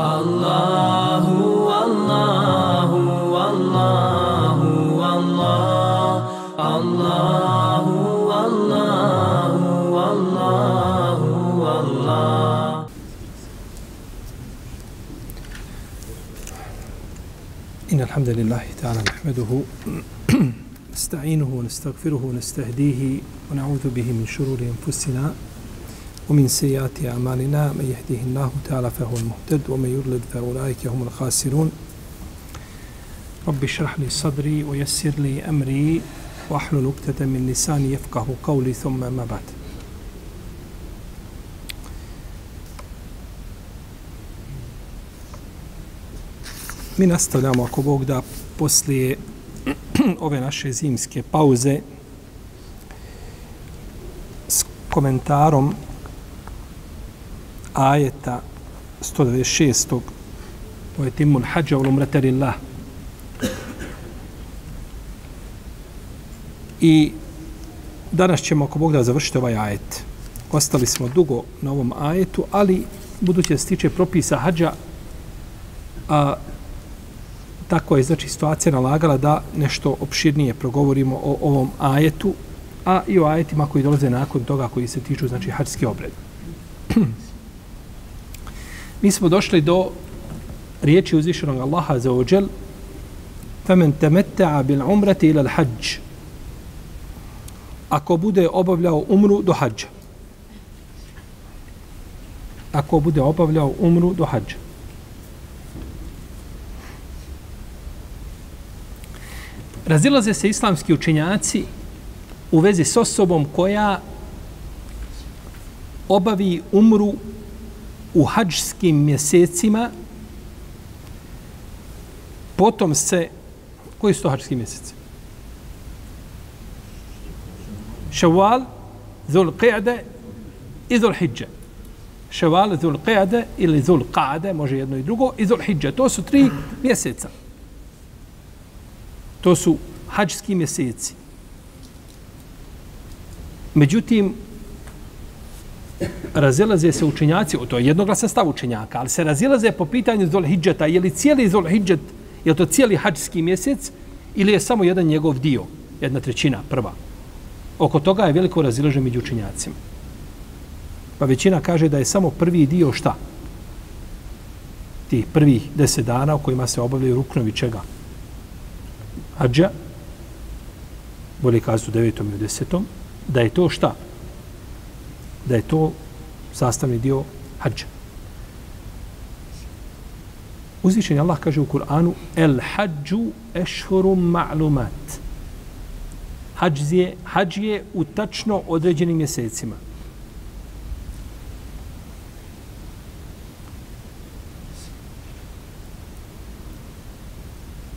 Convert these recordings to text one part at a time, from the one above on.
Allahu, Allahu, Allahu, Allah, Allahu, Allahu, Allahu, Allah. إن الحمد لله تعالى نحمده نستعينه ونستغفره ونستهديه ونعوذ به من شرور أنفسنا ومن سيئات أعمالنا من يهديه الله تعالى فهو المهتد ومن يضلل فأولئك هم الخاسرون رب اشرح لي صدري ويسر لي أمري واحلل عقدة من لساني يفقه قولي ثم ما بعد Mi nastavljamo, ako Bog da, poslije ove naše zimske pauze s komentarom ajeta 196. O je timun hađa u lumraterillah. I danas ćemo, ako Bog da, završiti ovaj ajet. Ostali smo dugo na ovom ajetu, ali budući da se tiče propisa hađa, a, tako je znači situacija nalagala da nešto opširnije progovorimo o ovom ajetu, a i o ajetima koji dolaze nakon toga koji se tiču znači hađski obred. Mi smo došli do riječi uzvišenog Allaha za ođel فَمَنْ تَمَتَّعَ بِالْعُمْرَةِ إِلَى الْحَجِّ Ako bude obavljao umru do hađa. Ako bude obavljao umru do hađa. Razilaze se islamski učenjaci u vezi s osobom koja obavi umru u hađskim mjesecima, potom se, koji su to hađski mjeseci? Ševal, Zul Qijade i Zul Hidže. Ševal, Zul Qijade ili Zul Qade, može jedno i drugo, i Zul Hidže. To su tri mjeseca. To su hađski mjeseci. Međutim, razilaze se učenjaci, to je jednoglasan stav učenjaka, ali se razilaze po pitanju Zul Hidžeta, je li cijeli Zul Hidžet, je to cijeli hađski mjesec ili je samo jedan njegov dio, jedna trećina, prva. Oko toga je veliko razilaže među učenjacima. Pa većina kaže da je samo prvi dio šta? Tih prvih deset dana u kojima se obavljaju ruknovi čega? Hadža, bolje u devetom i desetom, da je to šta? Da je to sastavni dio hađa. Uzvišen Allah kaže u Kur'anu El hađu ešhurum ma'lumat. Hađ je, hađ je u tačno određenim mjesecima.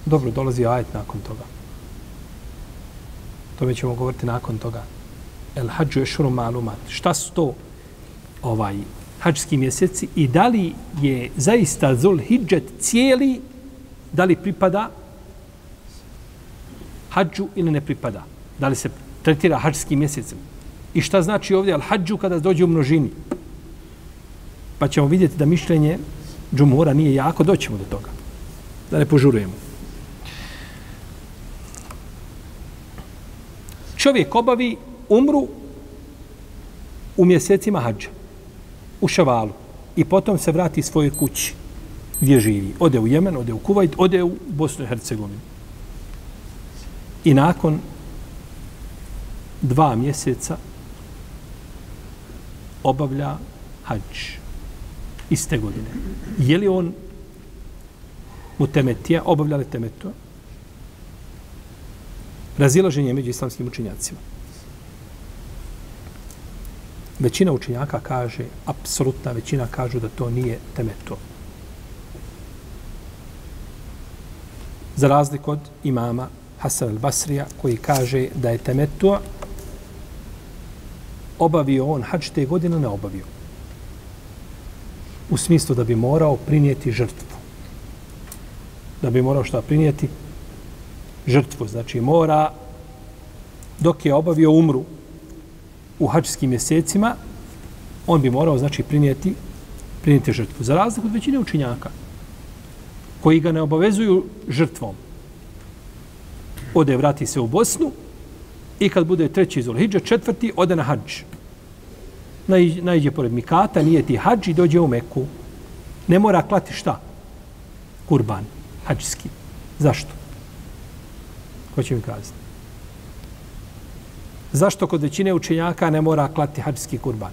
Dobro, dolazi ajet nakon toga. To ćemo govoriti nakon toga. El hađu ešhuru ma'lumat. Šta su to ovaj hađski mjeseci i da li je zaista Zul Hidžet cijeli, da li pripada hađu ili ne pripada. Da li se tretira hađskim mjesecem. I šta znači ovdje al hađu kada dođe u množini. Pa ćemo vidjeti da mišljenje džumura nije jako, doćemo do toga. Da ne požurujemo. Čovjek obavi umru u mjesecima hađa u Ševalu i potom se vrati svojoj kući gdje živi. Ode u Jemen, ode u Kuvajt, ode u Bosnu i Hercegovinu. I nakon dva mjeseca obavlja hađ iste godine. Je li on mu temetija, obavlja li temetu? Razilaženje među islamskim učinjacima. Većina učenjaka kaže, apsolutna većina kažu da to nije temetu. Za razliku od imama Hasan al-Basrija koji kaže da je temetu obavio on hač te godine ne obavio. U smislu da bi morao prinijeti žrtvu. Da bi morao šta prinijeti? Žrtvu. Znači mora dok je obavio umru u hađskim mjesecima, on bi morao, znači, prinijeti prinijeti žrtvu. Za razliku od većine učinjaka, koji ga ne obavezuju žrtvom. Ode, vrati se u Bosnu i kad bude treći iz Ulhidža, četvrti, ode na hađ. Najđe pored Mikata, nije ti hađ i dođe u Meku. Ne mora klati šta? Kurban, hađski. Zašto? Ko će mi kazati? Zašto kod većine učenjaka ne mora klati hađski kurban?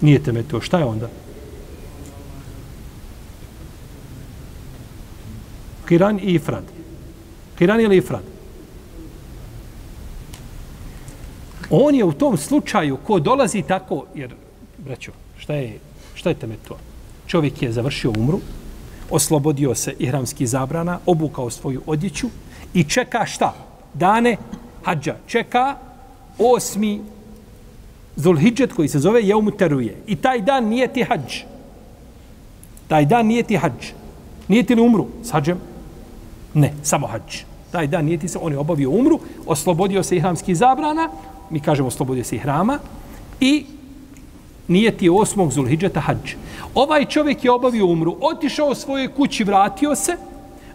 Nije teme to. Šta je onda? Kiran i Ifrad. Kiran ili Ifrad? On je u tom slučaju ko dolazi tako, jer, braćo, šta je, šta je teme to? Čovjek je završio umru, oslobodio se ihramski zabrana, obukao svoju odjeću i čeka šta? Dane hađa. Čeka osmi Zulhidžet koji se zove Jeumu Teruje. I taj dan nije ti hađ. Taj dan nije ti hađ. Nije ti li umru s hađem? Ne, samo hađ. Taj dan nije ti se, on je obavio umru, oslobodio se ihramski zabrana, mi kažemo oslobodio se ihrama, i nije ti osmog Zulhidžeta hađ. Ovaj čovjek je obavio umru, otišao svoje kući, vratio se,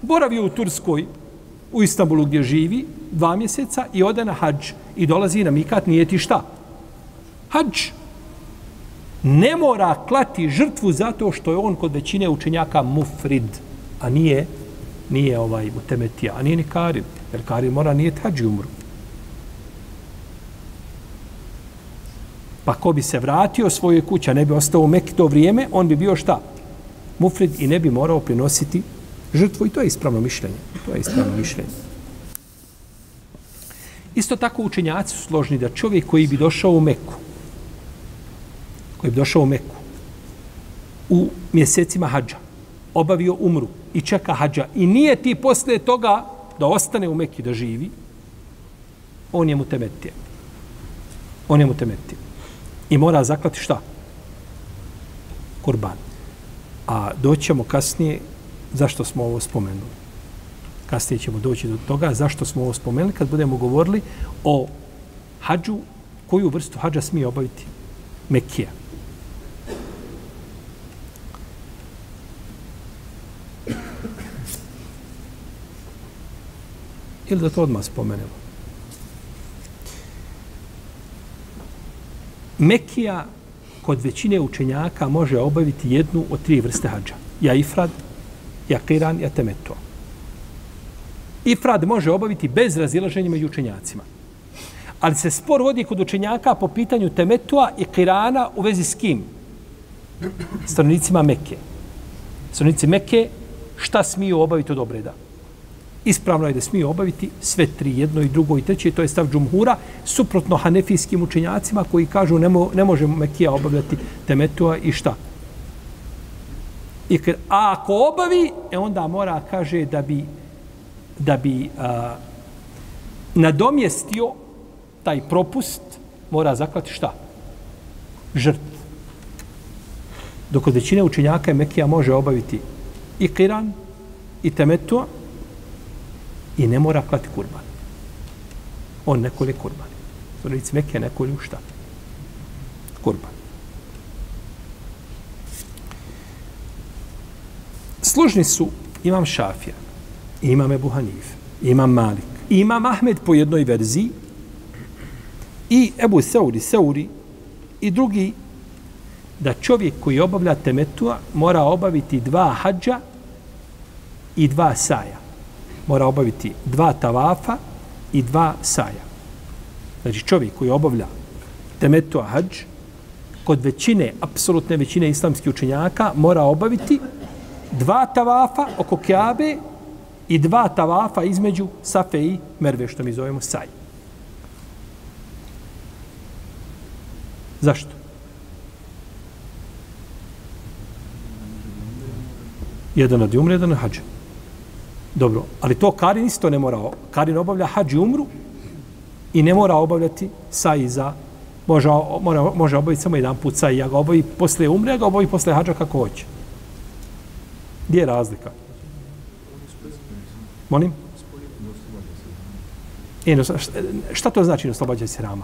boravio u Turskoj, u Istanbulu gdje živi, dva mjeseca i ode na hađ i dolazi na mikat, nije ti šta? hađ ne mora klati žrtvu zato što je on kod većine učenjaka mufrid, a nije nije ovaj utemetija, a nije ni karim. Jer karim mora nije hađi umru. Pa ko bi se vratio svoje kuća, ne bi ostao u Mekke to vrijeme, on bi bio šta? Mufrid i ne bi morao prinositi žrtvu i to je ispravno mišljenje. To je ispravno mišljenje. Isto tako učenjaci su složni da čovjek koji bi došao u Meku, koji bi došao u Meku u mjesecima hađa, obavio umru i čeka hađa i nije ti posle toga da ostane u Mekki da živi, on je mu temetio. On je mu temetio. I mora zaklati šta? Kurban. A doćemo kasnije zašto smo ovo spomenuli. Kasnije ćemo doći do toga zašto smo ovo spomenuli kad budemo govorili o hađu, koju vrstu hađa smije obaviti Mekija. ili da to odmah spomenemo. Mekija kod većine učenjaka može obaviti jednu od tri vrste hađa. Ja ifrad, ja kiran, ja temeto. Ifrad može obaviti bez razilaženja među učenjacima. Ali se spor vodi kod učenjaka po pitanju temetua i kirana u vezi s kim? Stranicima Mekke. Stranici Mekke šta smiju obaviti od obreda? Ispravno je da smije obaviti sve tri, jedno i drugo i treće, to je stav džumhura, suprotno hanefijskim učenjacima koji kažu ne, mo, ne može Mekija obavljati temetua i šta. I, a ako obavi, e onda mora, kaže, da bi, da bi a, nadomjestio taj propust, mora zaklati šta? Žrt. Dok od većine učenjaka je Mekija može obaviti i kiran, i temetua, i ne mora klati kurban. On ne kolje kurban. Stanovnici Mekke ne kolju šta? Kurban. Složni su imam Šafija, imam Ebu Hanif, imam Malik, imam Ahmed po jednoj verziji i Ebu Seuri, Seuri i drugi da čovjek koji obavlja temetua mora obaviti dva hađa i dva saja mora obaviti dva tavafa i dva saja. Znači čovjek koji obavlja temetu hađ, kod većine, apsolutne većine islamskih učenjaka, mora obaviti dva tavafa oko Kjabe i dva tavafa između Safe i Merve, što mi zovemo saj. Zašto? Jedan od umre, jedan od hađe. Dobro, ali to Karin isto ne mora. Karin obavlja hađi umru i ne mora obavljati saj za može, mora, može obaviti samo jedan put saj. Ja ga obavi posle umre, ja ga obavi posle hađa kako hoće. Gdje je razlika? Molim? E, no, šta to znači ne oslobađa se rama?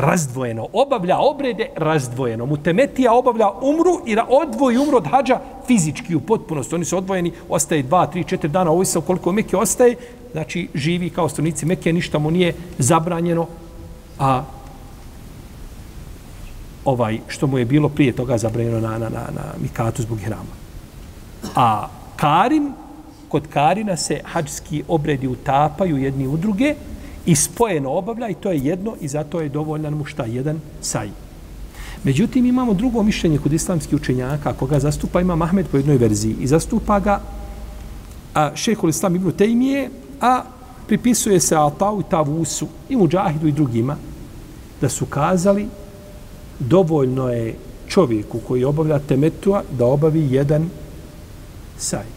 Razdvojeno. Obavlja obrede razdvojeno. Mutemetija obavlja umru i odvoji umru od hađa fizički u potpunosti. Oni su odvojeni, ostaje dva, tri, četiri dana, ovo se koliko Mekke ostaje, znači živi kao stranici Mekke, ništa mu nije zabranjeno, a ovaj što mu je bilo prije toga zabranjeno na, na, na, na Mikatu zbog hrama. A Karin, kod Karina se hađski obredi utapaju jedni u druge i spojeno obavlja i to je jedno i zato je dovoljan mu šta? Jedan saj. Međutim, imamo drugo mišljenje kod islamskih učenjaka, koga zastupa ima Mahmed po jednoj verziji i zastupa ga a, šehol islam ibn Tejmije, a pripisuje se Atau i Tavusu i Mujahidu i drugima da su kazali dovoljno je čovjeku koji obavlja temetua da obavi jedan saj.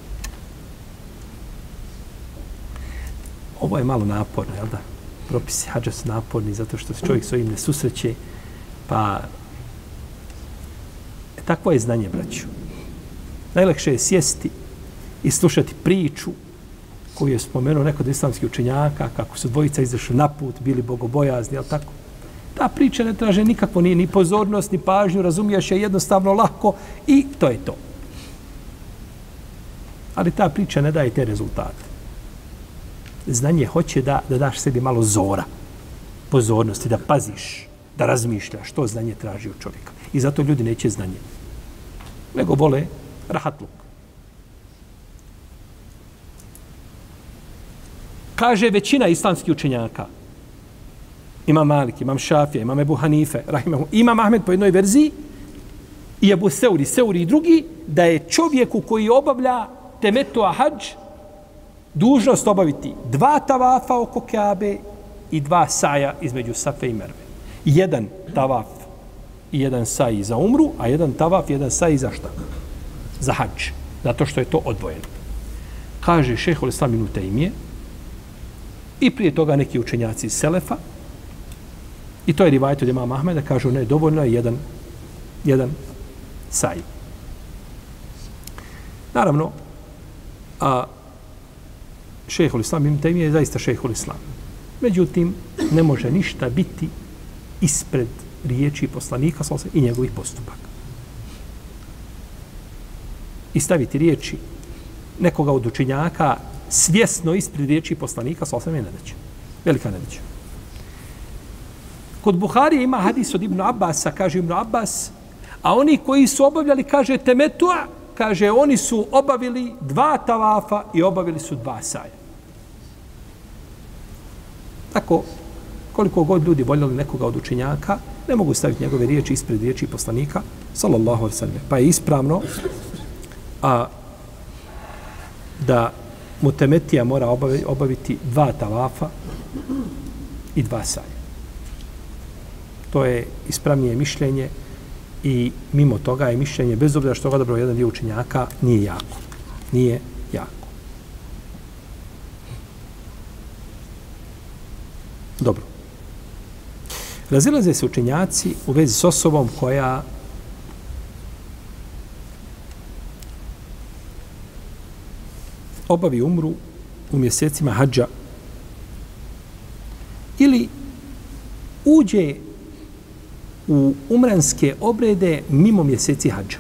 Ovo je malo naporno, jel da? Propisi hađa su naporni zato što se čovjek svojim ne susreće, pa e, takvo je znanje, braću. Najlakše je sjesti i slušati priču koju je spomenuo neko od islamskih učenjaka, kako su dvojica izašli na put, bili bogobojazni, ali tako? Ta priča ne traže nikakvo, ni, ni pozornost, ni pažnju, razumiješ je jednostavno lako i to je to. Ali ta priča ne daje te rezultate. Znanje hoće da, da daš sebi malo zora, pozornosti, da paziš, da razmišljaš što znanje traži od čovjeka. I zato ljudi neće znanje. Nego vole rahatluk. Kaže većina islamskih učenjaka, Imam Malik, Imam Šafija, Imam Ebu Hanife, Rahimahu, Imam Ahmed po jednoj verziji i Ebu Seuri, Seuri i drugi, da je čovjeku koji obavlja temetu hađ dužnost obaviti dva tavafa oko Kabe i dva saja između Safe i Merve. Jedan tavaf i jedan saj za umru, a jedan tavaf i jedan saj za šta? Za hađ. Zato što je to odvojeno. Kaže šehol Islam ibn Taymije i prije toga neki učenjaci iz Selefa, I to je rivajt od imama Ahmeda, kažu ne, dovoljno je jedan, jedan saj. Naravno, a šehol islam im temije je zaista šehol islam. Međutim, ne može ništa biti ispred riječi poslanika sa i njegovih postupaka. I staviti riječi nekoga od učinjaka svjesno ispred riječi poslanika sallam, je nedeće. Velika nedeća. Kod Buhari ima hadis od Ibn Abbasa, kaže Ibn Abbas, a oni koji su obavljali, kaže Temetua, kaže oni su obavili dva tavafa i obavili su dva saja. Tako, koliko god ljudi voljeli nekoga od učenjaka, ne mogu staviti njegove riječi ispred riječi poslanika, sallallahu alaihi sallam. Pa je ispravno a, da mutemetija mora obaviti dva tavafa i dva saja to je ispravnije mišljenje i mimo toga je mišljenje, bez obzira što ga dobro jedan dio učenjaka, nije jako. Nije jako. Dobro. Razilaze se učenjaci u vezi s osobom koja obavi umru u mjesecima hađa ili uđe u umranske obrede mimo mjeseci hađa.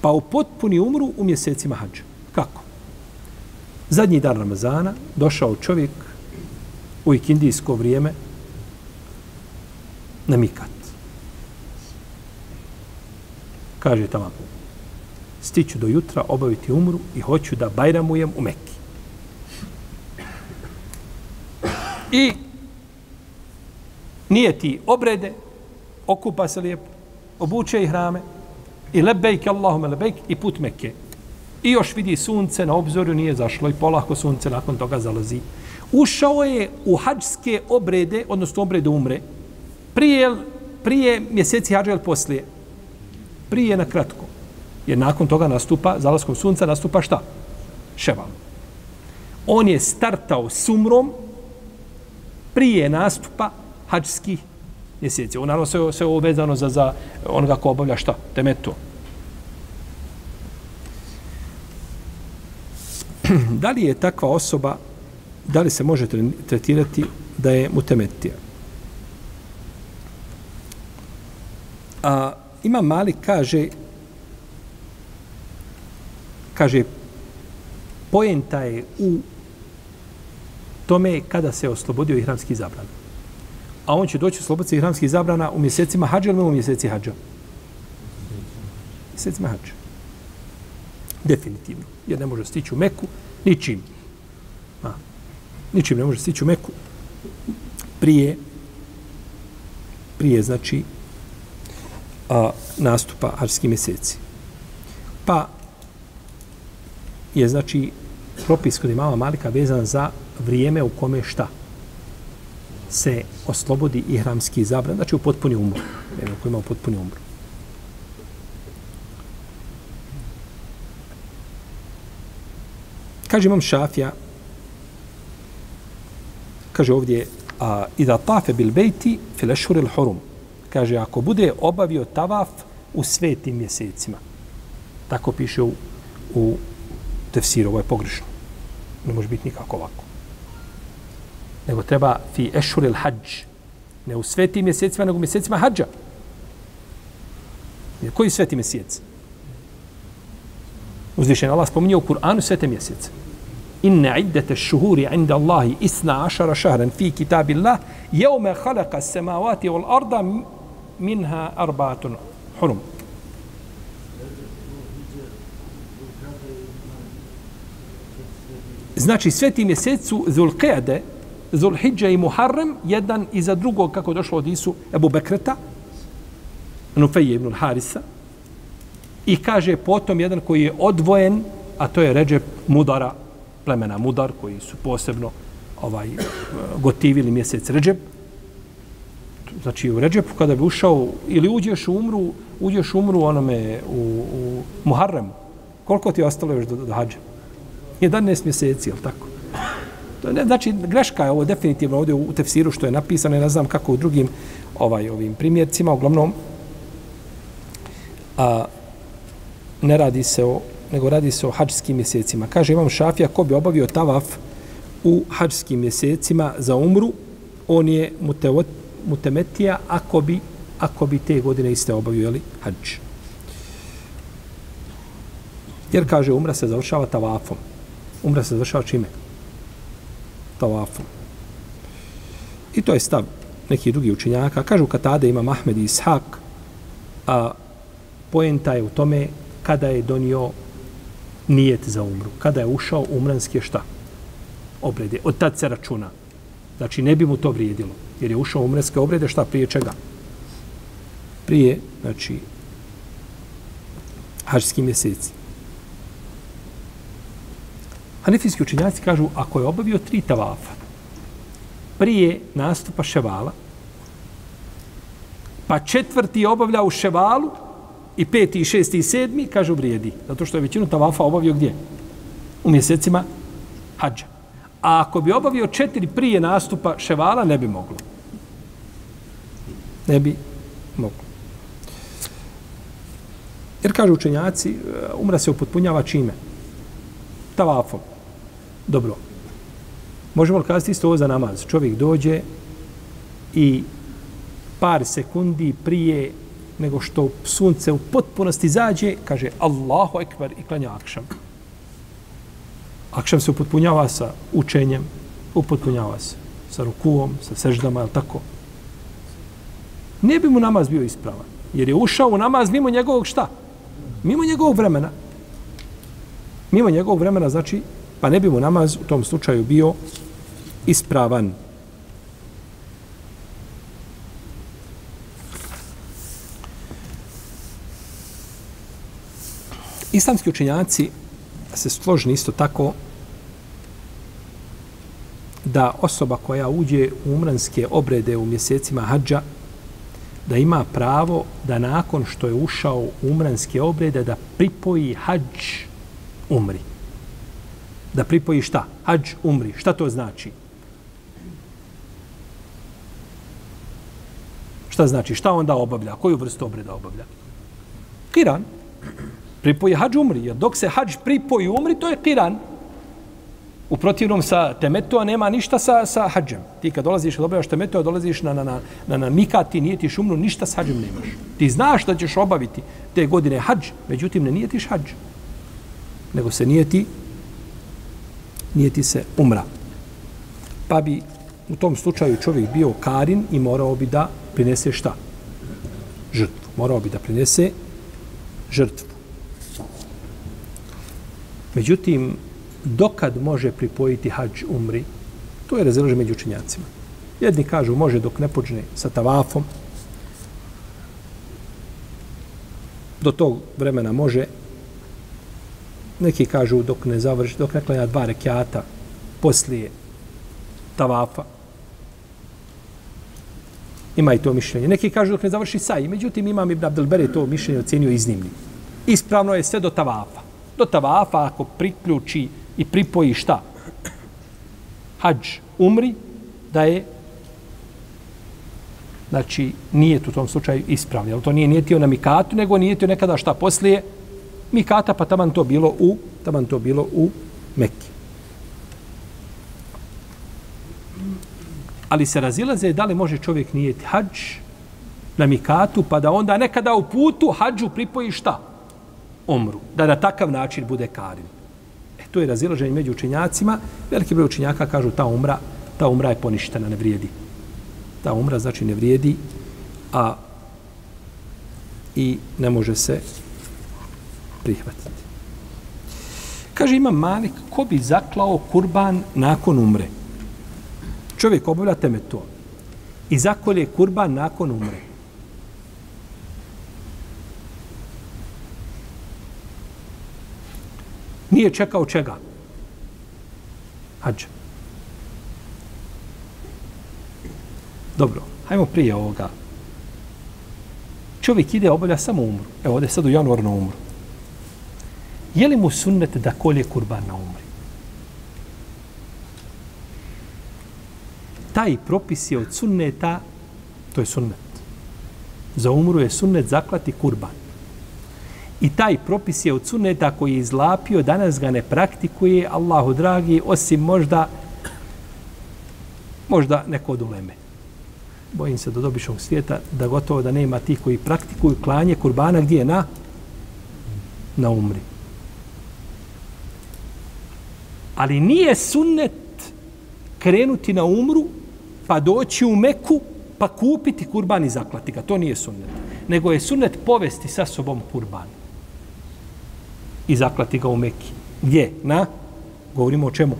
Pa u potpuni umru u mjesecima hađa. Kako? Zadnji dan Ramazana došao čovjek u ikindijsko vrijeme na Mikat. Kaže tamo, stiću do jutra obaviti umru i hoću da bajramujem u Mekki. I nije ti obrede, okupa se lijepo, obuče i hrame, i lebejk, Allahume lebejk, i put Mekke. I još vidi sunce na obzoru, nije zašlo i polako sunce nakon toga zalazi. Ušao je u hađske obrede, odnosno obrede umre, prije, prije mjeseci hađa ili poslije? Prije na kratko. Jer nakon toga nastupa, zalaskom sunca nastupa šta? Ševal. On je startao sumrom prije nastupa hađskih mjeseci. Ovo naravno sve, sve ovo vezano za, za onoga ko obavlja šta? Temetu. Da li je takva osoba da li se može tretirati da je mutemetija. A ima Malik kaže kaže poenta je u tome kada se oslobodio ihramski zabran. A on će doći osloboditi ihramski zabrana u mjesecima hađa ili u mjeseci hađa? Mjesecima hađa. Definitivno. Jer ne može stići u Meku ničim. A, ničim ne može stići u Meku prije prije znači a, nastupa arski mjeseci. Pa je znači propis kod imama Malika vezan za vrijeme u kome šta se oslobodi ihramski zabran, znači u potpuni umru. Vrijeme u ima u potpuni umru. Kaže imam Šafija, kaže ovdje, a, i da tafe bil bejti fil ešhuril hurum. Kaže, ako bude obavio tavaf u svetim mjesecima. Tako piše u, u tefsiru, ovo je pogrešno. Ne može biti nikako ovako. Nego treba fi ešhuril hađ. Ne u svetim mjesecima, nego u mjesecima hađa. Koji sveti mjesec? Uzvišen Allah spominje u Kur'anu svete mjesece. Inna iddete šuhuri inda Allahi isna ašara šahran fi kitabillah jevme halaka semavati wal arda minha arbatun hurum. Znači, sveti mjesec su Zulqeade, Zulhidža i Muharrem, jedan iza drugog, kako došlo od Isu, Ebu Bekreta, Nufeje ibn Harisa, i kaže potom jedan koji je odvojen, a to je Ređep Mudara, plemena Mudar, koji su posebno ovaj gotivili mjesec Ređep. Znači u Ređepu kada bi ušao, ili uđeš u umru, uđeš u umru onome u, u Muharremu, koliko ti je ostalo još do, do hađa? 11 mjeseci, jel tako? To ne, znači, greška je ovo definitivno ovdje u tefsiru što je napisano, ne znam kako u drugim ovaj ovim primjercima, uglavnom, a, ne radi se o, nego radi se o hađskim mjesecima. Kaže imam šafija, ko bi obavio tavaf u hađskim mjesecima za umru, on je mutevot, mutemetija ako bi, ako bi te godine iste obavio, jeli, hađ. Jer kaže, umra se završava tavafom. Umra se završava čime? Tavafom. I to je stav nekih drugih učenjaka. Kažu Katade ima Mahmed i Ishak, a poenta je u tome kada je donio nijet za umru. Kada je ušao umranske šta? Obrede. Od tad se računa. Znači, ne bi mu to vrijedilo. Jer je ušao umranske obrede šta prije čega? Prije, znači, hađski mjeseci. Hanefijski učenjaci kažu, ako je obavio tri tavafa, prije nastupa ševala, pa četvrti je obavljao u ševalu, i peti, i šesti, i sedmi, kažu vrijedi. Zato što je većinu tavafa obavio gdje? U mjesecima hađa. A ako bi obavio četiri prije nastupa ševala, ne bi moglo. Ne bi moglo. Jer kažu učenjaci, eh, umra se upotpunjava čime? Tavafom. Dobro. Možemo li kazati isto ovo za namaz? Čovjek dođe i par sekundi prije nego što sunce u potpunosti zađe, kaže Allahu ekber i klanja akšam. Akšam se upotpunjava sa učenjem, upotpunjava se sa rukuom, sa seždama, je tako? Ne bi mu namaz bio ispravan, jer je ušao u namaz mimo njegovog šta? Mimo njegovog vremena. Mimo njegovog vremena, znači, pa ne bi mu namaz u tom slučaju bio ispravan. Islamski učenjaci se složni isto tako da osoba koja uđe u umranske obrede u mjesecima hađa, da ima pravo da nakon što je ušao u umranske obrede da pripoji hađ umri. Da pripoji šta? Hađ umri. Šta to znači? Šta znači? Šta onda obavlja? Koju vrstu obreda obavlja? Kiran pripoji hađ umri. Jer dok se hađ pripoji umri, to je kiran. U protivnom sa temetua nema ništa sa, sa hađem. Ti kad dolaziš, kad obavljaš temetua, dolaziš na, na, na, na, na mikat, ti nijetiš umru, ništa sa hađem nemaš. Ti znaš da ćeš obaviti te godine hađ, međutim ne nije tiš hađ. Nego se nijeti, nijeti se umra. Pa bi u tom slučaju čovjek bio karin i morao bi da prinese šta? Žrtvu. Morao bi da prinese žrtvu. Međutim, dokad može pripojiti hađ umri, to je razilaže među učenjacima. Jedni kažu može dok ne počne sa tavafom, do tog vremena može, neki kažu dok ne završi, dok ne klanja dva rekiata poslije tavafa, ima i to mišljenje. Neki kažu dok ne završi saj, međutim imam Ibn Abdelbere to mišljenje ocenio iznimnim. Ispravno je sve do tavafa. Do tavafa ako priključi i pripoji šta? Hadž umri, da je znači nije u tom slučaju ispravno. Ali to nije nijetio na mikatu, nego nijetio nekada šta poslije mikata, pa taman to bilo u taman to bilo u Mekki. Ali se razilaze da li može čovjek nijeti hadž na mikatu, pa da onda nekada u putu hadžu pripoji šta? Omru. Da na takav način bude karin. E, to je razilaženje među učenjacima. Veliki broj učenjaka kažu ta umra, ta umra je poništena, ne vrijedi. Ta umra znači ne vrijedi, a i ne može se prihvatiti. Kaže ima Malik, ko bi zaklao kurban nakon umre? Čovjek obavlja teme to. I zakolje kurban nakon umre. Nije čekao čega? Hadža. Dobro, hajmo prije ovoga. Čovjek ide, obavlja samo umru. Evo, ovdje sad u januar na umru. Je li mu sunnet da kolje kurban na umri? Taj propis je od sunneta, to je sunnet. Za umru je sunnet zaklati kurban. I taj propis je od sunneta koji je izlapio, danas ga ne praktikuje, Allahu dragi, osim možda možda neko od uleme. Bojim se do dobišnog svijeta da gotovo da nema tih koji praktikuju klanje kurbana gdje je na na umri. Ali nije sunnet krenuti na umru, pa doći u Meku, pa kupiti kurban i zaklati ga. To nije sunnet. Nego je sunnet povesti sa sobom kurban. I zaklati ga u Meki. Gdje? Na? Govorimo o čemu?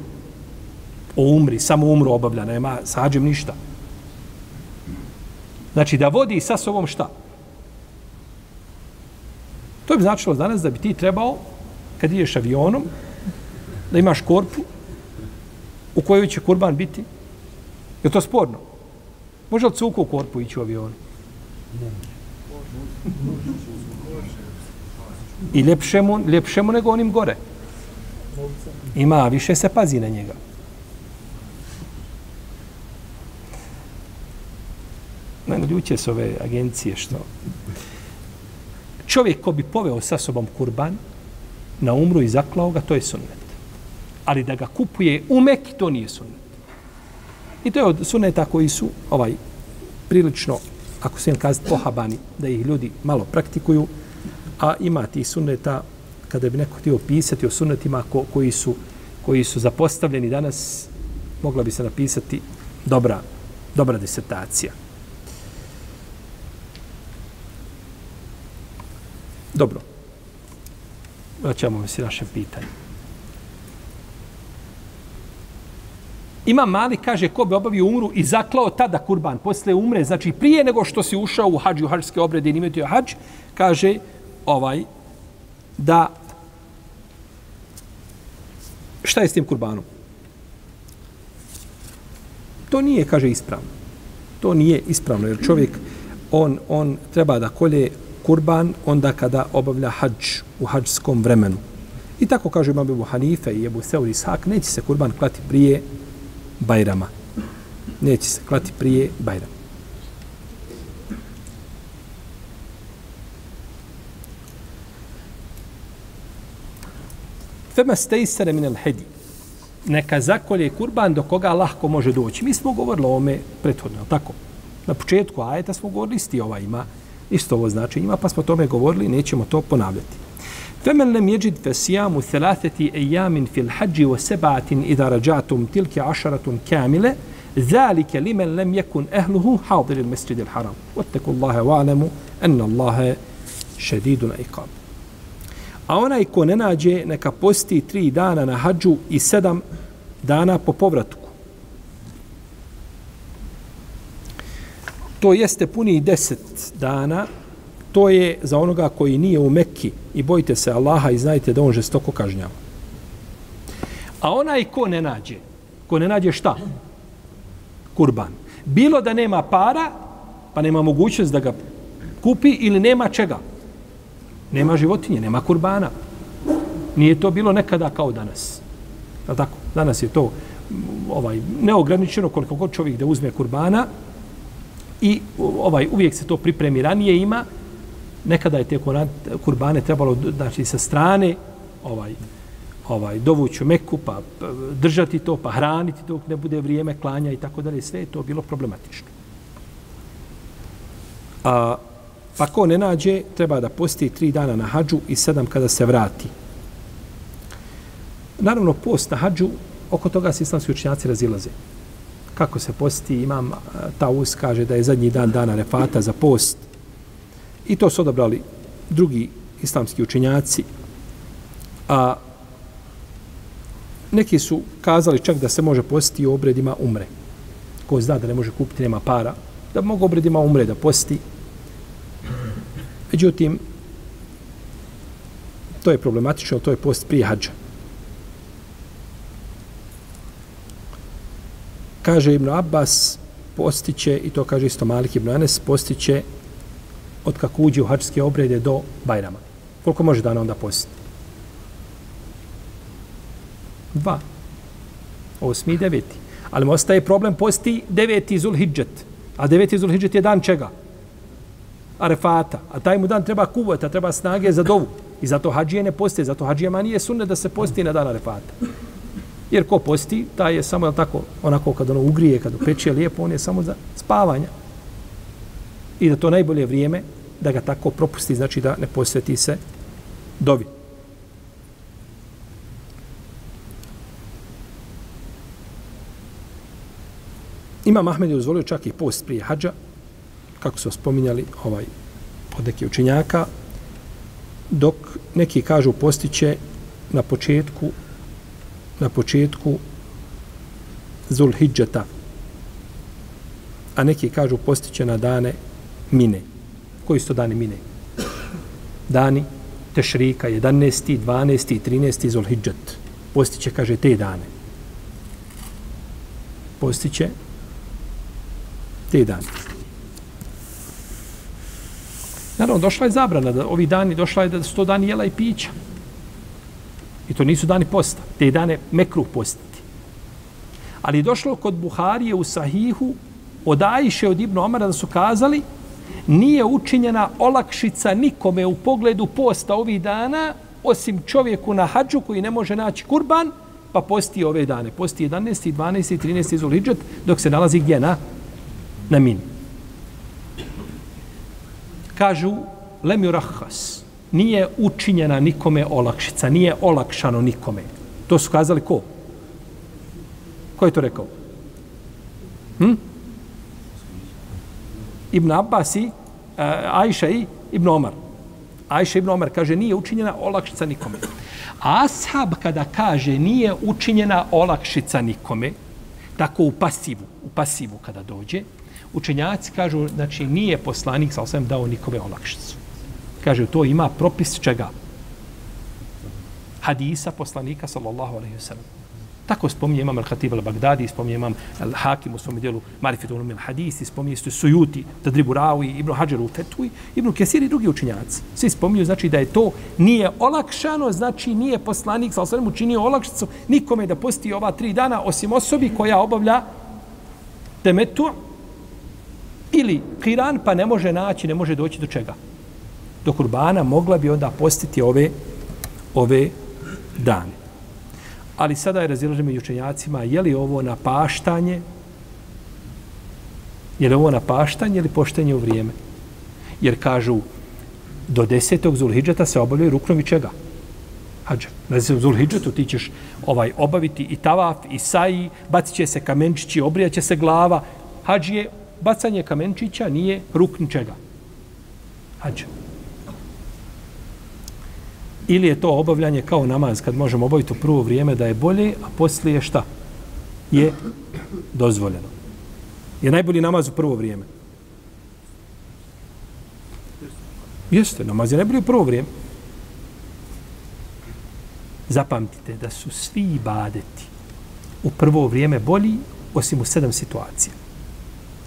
O umri. Samo umru obavlja. Nema sađem ništa. Znači da vodi sa sobom šta? To bi značilo danas da bi ti trebao, kad ideš avionom, da imaš korpu u kojoj će kurban biti? Je to sporno? Može li cuku u korpu ići u avionu? Ne. I ljepše mu, ljepše mu nego onim gore. Ima, više se pazi na njega. Ne, ljuće su ove agencije što... Čovjek ko bi poveo sa sobom kurban na umru i zaklao ga, to je sunnet ali da ga kupuje u Meki, to nije sunnet. I to je od sunneta koji su ovaj prilično, ako se im kazati, pohabani, da ih ljudi malo praktikuju, a ima ti sunneta, kada bi neko htio pisati o sunnetima ko, koji, su, koji su zapostavljeni danas, mogla bi se napisati dobra, dobra disertacija. Dobro. Vraćamo se naše pitanje. Ima mali, kaže, ko bi obavio umru i zaklao tada kurban, posle umre, znači prije nego što si ušao u hađu, hađske obrede i nimetio hađ, kaže, ovaj, da, šta je s tim kurbanom? To nije, kaže, ispravno. To nije ispravno, jer čovjek, on, on treba da kolje kurban onda kada obavlja hađ u hađskom vremenu. I tako kaže imam Ebu Hanife i Ebu Seuri Ishak, neće se kurban klati prije Bajrama. Neće se klati prije Bajrama. Fema stejsare minel hedi. neka zakolje kurban do koga lahko može doći. Mi smo govorili o ome prethodno, tako? Na početku ajeta smo govorili isti ova ima, isto ovo znači ima, pa smo o tome govorili, nećemo to ponavljati. فمن لم يجد فصيام ثلاثة أيام في الحج وسبعة إذا رجعتم تلك عشرة كاملة ذلك لمن لم يكن أهله حاضر المسجد الحرام واتقوا الله واعلموا أن الله شديد العقاب A onaj ko ne nađe, neka posti tri dana na hađu i sedam dana po povratku. To jeste puni deset dana to je za onoga koji nije u Mekki i bojite se Allaha i znajte da on žestoko kažnjava. A onaj ko ne nađe, ko ne nađe šta? Kurban. Bilo da nema para, pa nema mogućnost da ga kupi ili nema čega? Nema životinje, nema kurbana. Nije to bilo nekada kao danas. Je tako? Danas je to mm, ovaj neograničeno koliko god čovjek da uzme kurbana i ovaj uvijek se to pripremi ranije ima nekada je te kurbane trebalo znači sa strane ovaj ovaj dovući u Meku pa, pa držati to pa hraniti dok ne bude vrijeme klanja i tako dalje sve je to bilo problematično. A pa ko ne nađe treba da posti tri dana na hadžu i sedam kada se vrati. Naravno post na hadžu oko toga se islamski učenjaci razilaze. Kako se posti, imam Taus kaže da je zadnji dan dana refata za post, I to su odabrali drugi islamski učenjaci. A neki su kazali čak da se može postiti u obredima umre. Ko zna da ne može kupiti, nema para, da mogu obredima umre da posti. Međutim, to je problematično, to je post prije hađa. Kaže Ibn Abbas, postiće, i to kaže isto Malik Ibn Anes, postiće od kako uđe u hačske obrede do Bajrama. Koliko može dana onda postiti? Dva. Osmi i deveti. Ali mu ostaje problem posti deveti Zulhidžet. A deveti Zulhidžet je dan čega? Arefata. A taj mu dan treba kuvata, treba snage za dovu. I zato hađije ne poste, Zato hađijama nije sunne da se posti na dan Arefata. Jer ko posti, taj je samo, je tako, onako kad ono ugrije, kad peče lijepo, on je samo za spavanje. I da to najbolje vrijeme da ga tako propusti, znači da ne posveti se dovi. Ima Ahmed je dozvolio čak i post prije hađa, kako su spominjali ovaj, od neke učenjaka, dok neki kažu postiće na početku na početku Zulhidžeta, a neki kažu postiće na dane Mine koji su to dani mine? Dani Tešrika, 11. 12. 13. Zulhidžet. Postiće, kaže, te dane. Postiće te dane. Naravno, došla je zabrana da ovi dani, došla je da sto dani jela i pića. I to nisu dani posta. Te dane mekruh postiti. Ali došlo kod Buharije u Sahihu od Ajše od Ibnu Omara da su kazali nije učinjena olakšica nikome u pogledu posta ovih dana, osim čovjeku na hađu koji ne može naći kurban, pa posti ove dane. Posti 11. 12. 13. Zulhidžet, dok se nalazi gdje na? Na min. Kažu, lemju rahas, nije učinjena nikome olakšica, nije olakšano nikome. To su kazali ko? Ko je to rekao? Hm? Ibn Abbas i eh, uh, Ajša i Ibn Omar. Ajša Ibn Omar kaže nije učinjena olakšica nikome. A Ashab kada kaže nije učinjena olakšica nikome, tako u pasivu, u pasivu kada dođe, učenjaci kažu, znači nije poslanik sa osvijem dao nikome olakšicu. Kaže, to ima propis čega? Hadisa poslanika sallallahu alaihi wa sallam. Tako spominje imam Al-Khatib al-Baghdadi, spominje imam Al-Hakim u svom dijelu Marifetu ulum al-Hadisi, spominje su Sujuti, Tadribu Rawi, Ibn Hajar u Fetui, Ibn Kesir i drugi učinjaci. Svi spominju, znači da je to nije olakšano, znači nije poslanik, sa osvrame učinio olakšicu nikome da posti ova tri dana, osim osobi koja obavlja temetu ili kiran, pa ne može naći, ne može doći do čega. Do kurbana mogla bi onda postiti ove ove dane. Ali sada je razilaženje među učenjacima, je li ovo napaštanje, je li ovo napaštanje ili poštenje u vrijeme? Jer kažu, do desetog Zulhidžeta se obavljaju ruknovi čega? Hadža. Na Zulhidžetu ti ćeš ovaj, obaviti i tavaf, i saji, bacit će se kamenčići, obrijaće se glava. Hadž je, bacanje kamenčića nije ruk ničega. Hađa. Ili je to obavljanje kao namaz, kad možemo obaviti u prvo vrijeme da je bolje, a poslije šta? Je dozvoljeno. Je najbolji namaz u prvo vrijeme. Jeste, namaz je najbolji u prvo vrijeme. Zapamtite da su svi ibadeti u prvo vrijeme bolji osim u sedam situacija.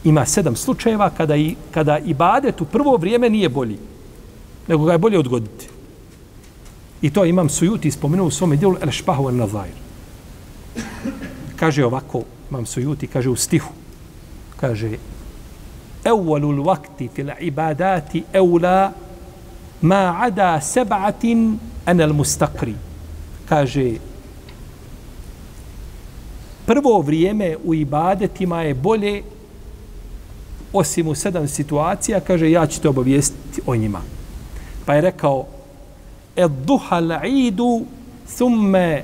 Ima sedam slučajeva kada, i, kada ibadet u prvo vrijeme nije bolji, nego ga je bolje odgoditi. I to imam sujuti spomenuo u svome dijelu El Špahu El Nazajr. Kaže ovako, imam sujuti, kaže u stihu, kaže Evolul vakti fil ibadati eula ma ada seba'atin anel mustakri. Kaže, prvo vrijeme u ibadetima je bolje osim u sedam situacija, kaže, ja ću te obavijestiti o njima. Pa je rekao, ed duha la'idu thumme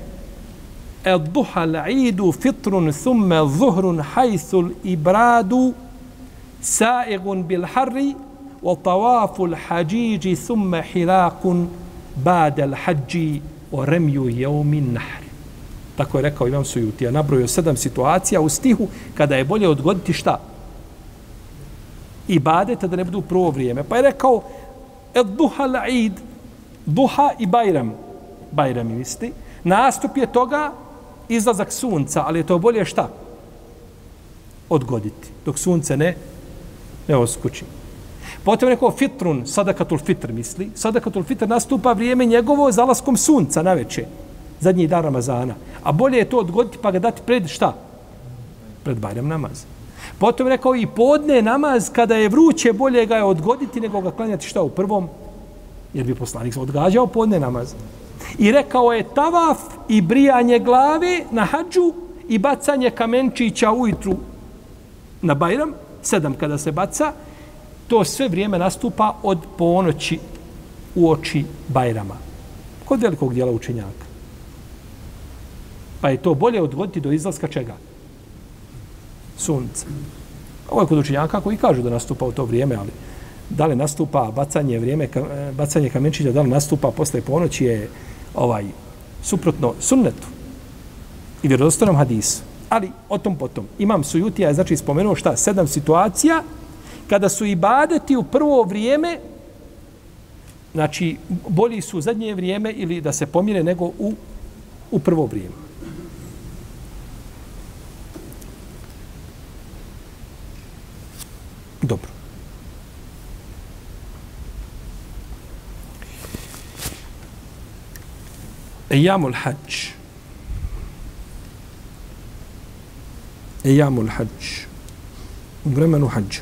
ed duha la'idu fitrun thumme zuhrun hajthul ibradu sa'igun bil harri wa tawaful hađiđi thumme hilakun badel hađi o remju jeumin nahri. Tako je rekao Imam Sujuti. Ja nabrojio sedam situacija u stihu kada je bolje odgoditi šta? Ibadeta da ne budu prvo vrijeme. Pa je rekao, ed duha la'id, duha i bajram. Bajram misli. Nastup je toga izlazak sunca, ali je to bolje šta? Odgoditi. Dok sunce ne, ne oskući. Potom rekao fitrun, sadakatul fitr misli. Sadakatul fitr nastupa vrijeme njegovo zalaskom sunca na veče. Zadnji dan Ramazana. A bolje je to odgoditi pa ga dati pred šta? Pred Bajram namaz. Potom rekao i podne namaz kada je vruće bolje ga je odgoditi nego ga klanjati šta u prvom jer bi poslanik odgađao podne namaz. I rekao je tavaf i brijanje glave na hađu i bacanje kamenčića ujutru na Bajram, sedam kada se baca, to sve vrijeme nastupa od ponoći u oči Bajrama. Kod velikog dijela učenjaka. Pa je to bolje odgoditi do izlaska čega? Sunca. Ovo je kod učenjaka koji kažu da nastupa u to vrijeme, ali da li nastupa bacanje vrijeme e, bacanje kamenčića da li nastupa posle ponoći je ovaj suprotno sunnetu i vjerodostojnom hadisu. Ali o tom potom. Imam sujutija je znači spomenuo šta? Sedam situacija kada su ibadeti u prvo vrijeme znači bolji su u zadnje vrijeme ili da se pomire nego u u prvo vrijeme dobro Ejamul hađ. Ejamul hađ. U vremenu hađa.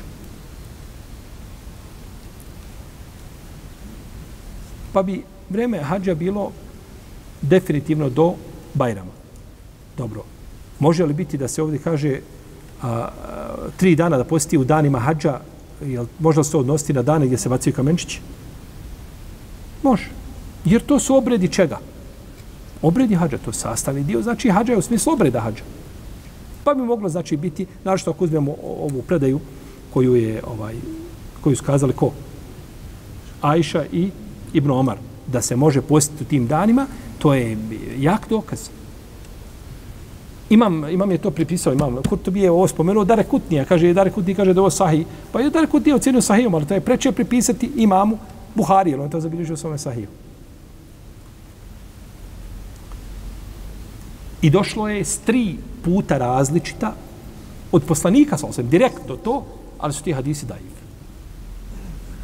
Pa bi vreme hađa bilo definitivno do Bajrama. Dobro. Može li biti da se ovdje kaže a, a, tri dana da posti u danima hađa, jel, možda se to odnositi na dane gdje se bacaju kamenčići? Može. Jer to su obredi čega? Obredi hađa, to sastavi dio, znači hađa je u smislu obreda hađa. Pa bi moglo znači biti, našto ako uzmemo ovu predaju koju je ovaj koju su kazali ko? Ajša i Ibn Omar da se može posjetiti u tim danima, to je jak dokaz. Imam, imam je to pripisao, imam, Kurtobi je ovo spomenuo, Dare Kutnija, kaže, Dare Kutnija kaže da ovo sahi. Pa je Dare Kutnija ocenio sahijom, ali to je preče pripisati imamu Buhari, on to zabilježio svome sahijom. I došlo je s tri puta različita od poslanika, sa osvijem, direktno to, ali su ti hadisi daiv.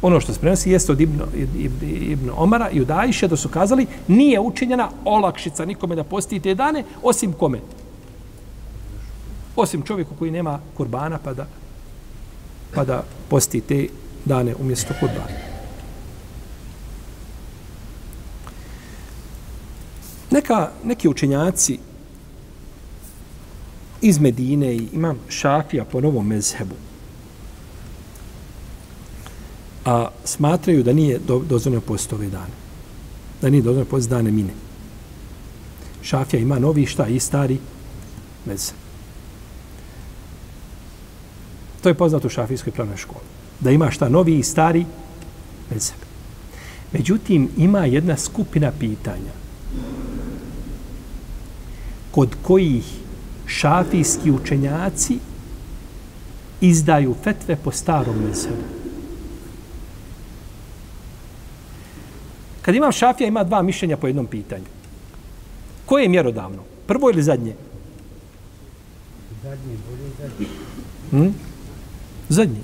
Ono što se prenosi jeste od Ibn, Ibn, Ibn Omara i od Ajše da su kazali nije učinjena olakšica nikome da posti te dane, osim kome? Osim čovjeku koji nema kurbana pa da, pa da posti te dane umjesto kurbana. Neka, neki učenjaci iz Medine i imam šafija po novom mezhebu. A smatraju da nije do, dozvoljeno posto ove dane. Da nije dozvoljeno posto dane mine. Šafija ima novi šta i stari mezheb. To je poznato u šafijskoj pravnoj školi. Da ima šta novi i stari mezheb. Međutim, ima jedna skupina pitanja kod kojih šafijski učenjaci izdaju fetve po starom mezhebu. Kad imam šafija, ima dva mišljenja po jednom pitanju. Koje je mjerodavno? Prvo ili zadnje? Zadnje, bolje zadnje. Hmm? Zadnje.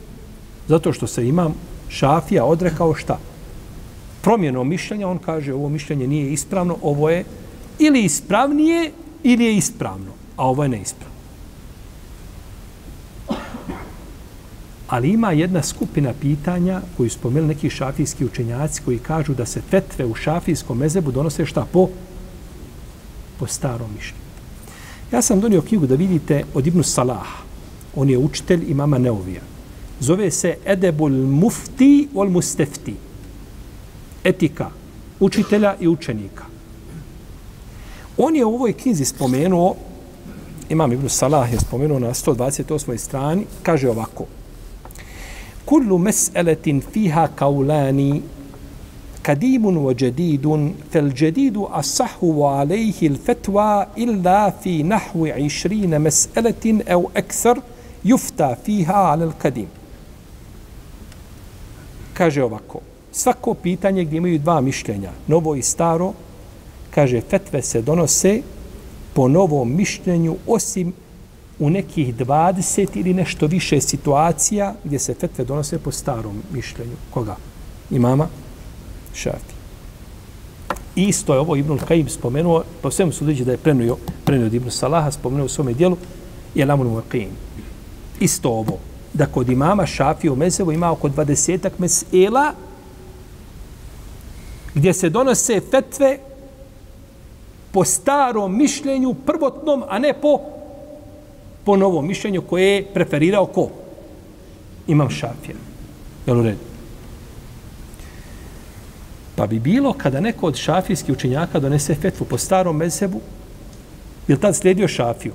Zato što se imam šafija odrekao šta? Promjenom mišljenja, on kaže ovo mišljenje nije ispravno, ovo je ili ispravnije ili je ispravno, a ovo je neispravno. Ali ima jedna skupina pitanja koju spomenu neki šafijski učenjaci koji kažu da se fetve u šafijskom mezebu donose šta po po starom mišljenju. Ja sam donio knjigu da vidite od Ibnu Salaha. On je učitelj imama Neovija. Zove se Edebul Mufti ol Mustefti. Etika učitelja i učenika. On je u ovoj knjizi spomenuo, imam Ibn Salah je spomenuo na 128. strani, kaže ovako. Kullu mes'eletin fiha kaulani kadimun wa jadidun fel jadidu asahu wa alejhi il fetwa illa fi nahwi 20 mes'eletin au ekser yufta fiha ala al kadim. Kaže ovako. Svako pitanje gdje imaju dva mišljenja, novo i staro, kaže, fetve se donose po novom mišljenju, osim u nekih 20 ili nešto više situacija gdje se fetve donose po starom mišljenju. Koga? Imama Šafi. Isto je ovo Ibn Kajim spomenuo, po svemu sudeći da je prenuo, prenuo od Ibn Salaha, spomenuo u svome dijelu, je Lamun Kajim. Isto ovo, da kod imama Šafi u Mezevu ima oko 20 mesela gdje se donose fetve po starom mišljenju prvotnom, a ne po po novom mišljenju koje je preferirao ko? Imam šafija. Jel u redu? Pa bi bilo kada neko od šafijskih učenjaka donese fetvu po starom mezebu, je li tad slijedio šafiju?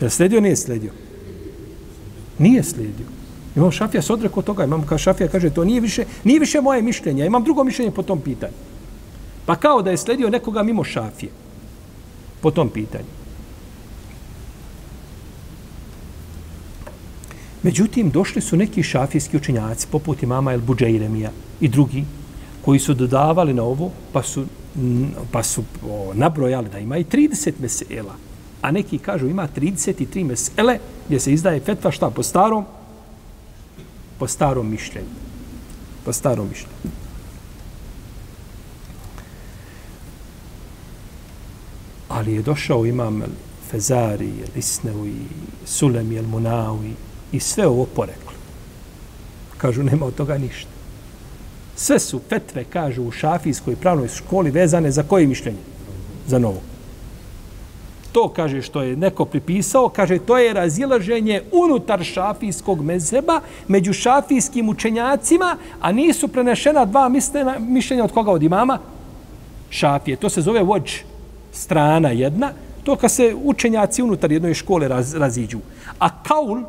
Je li slijedio nije slijedio? Nije slijedio. Imam šafija se odrekao toga, imam kao šafija kaže to nije više, nije više moje mišljenje, imam drugo mišljenje po tom pitanju. Pa kao da je sledio nekoga mimo šafije po tom pitanju. Međutim, došli su neki šafijski učenjaci, poput imama El Buđeiremija i drugi, koji su dodavali na ovo, pa su, pa su o, nabrojali da ima i 30 mesela. A neki kažu ima 33 mesele gdje se izdaje fetva šta po starom, po starom mišljenju. Po starom mišljenju. Ali je došao imam Fezari, Lisnevi, Sulemi, El Munawi i sve ovo poreklo. Kažu, nema od toga ništa. Sve su fetve, kažu, u šafijskoj pravnoj školi vezane za koje mišljenje? Za novo. To, kaže, što je neko pripisao, kaže, to je razilaženje unutar šafijskog mezeba među šafijskim učenjacima, a nisu prenešena dva mišljenja od koga? Od imama? Šafije. To se zove vođ strana jedna, to kad se učenjaci unutar jednoj škole raz, raziđu. A kaul,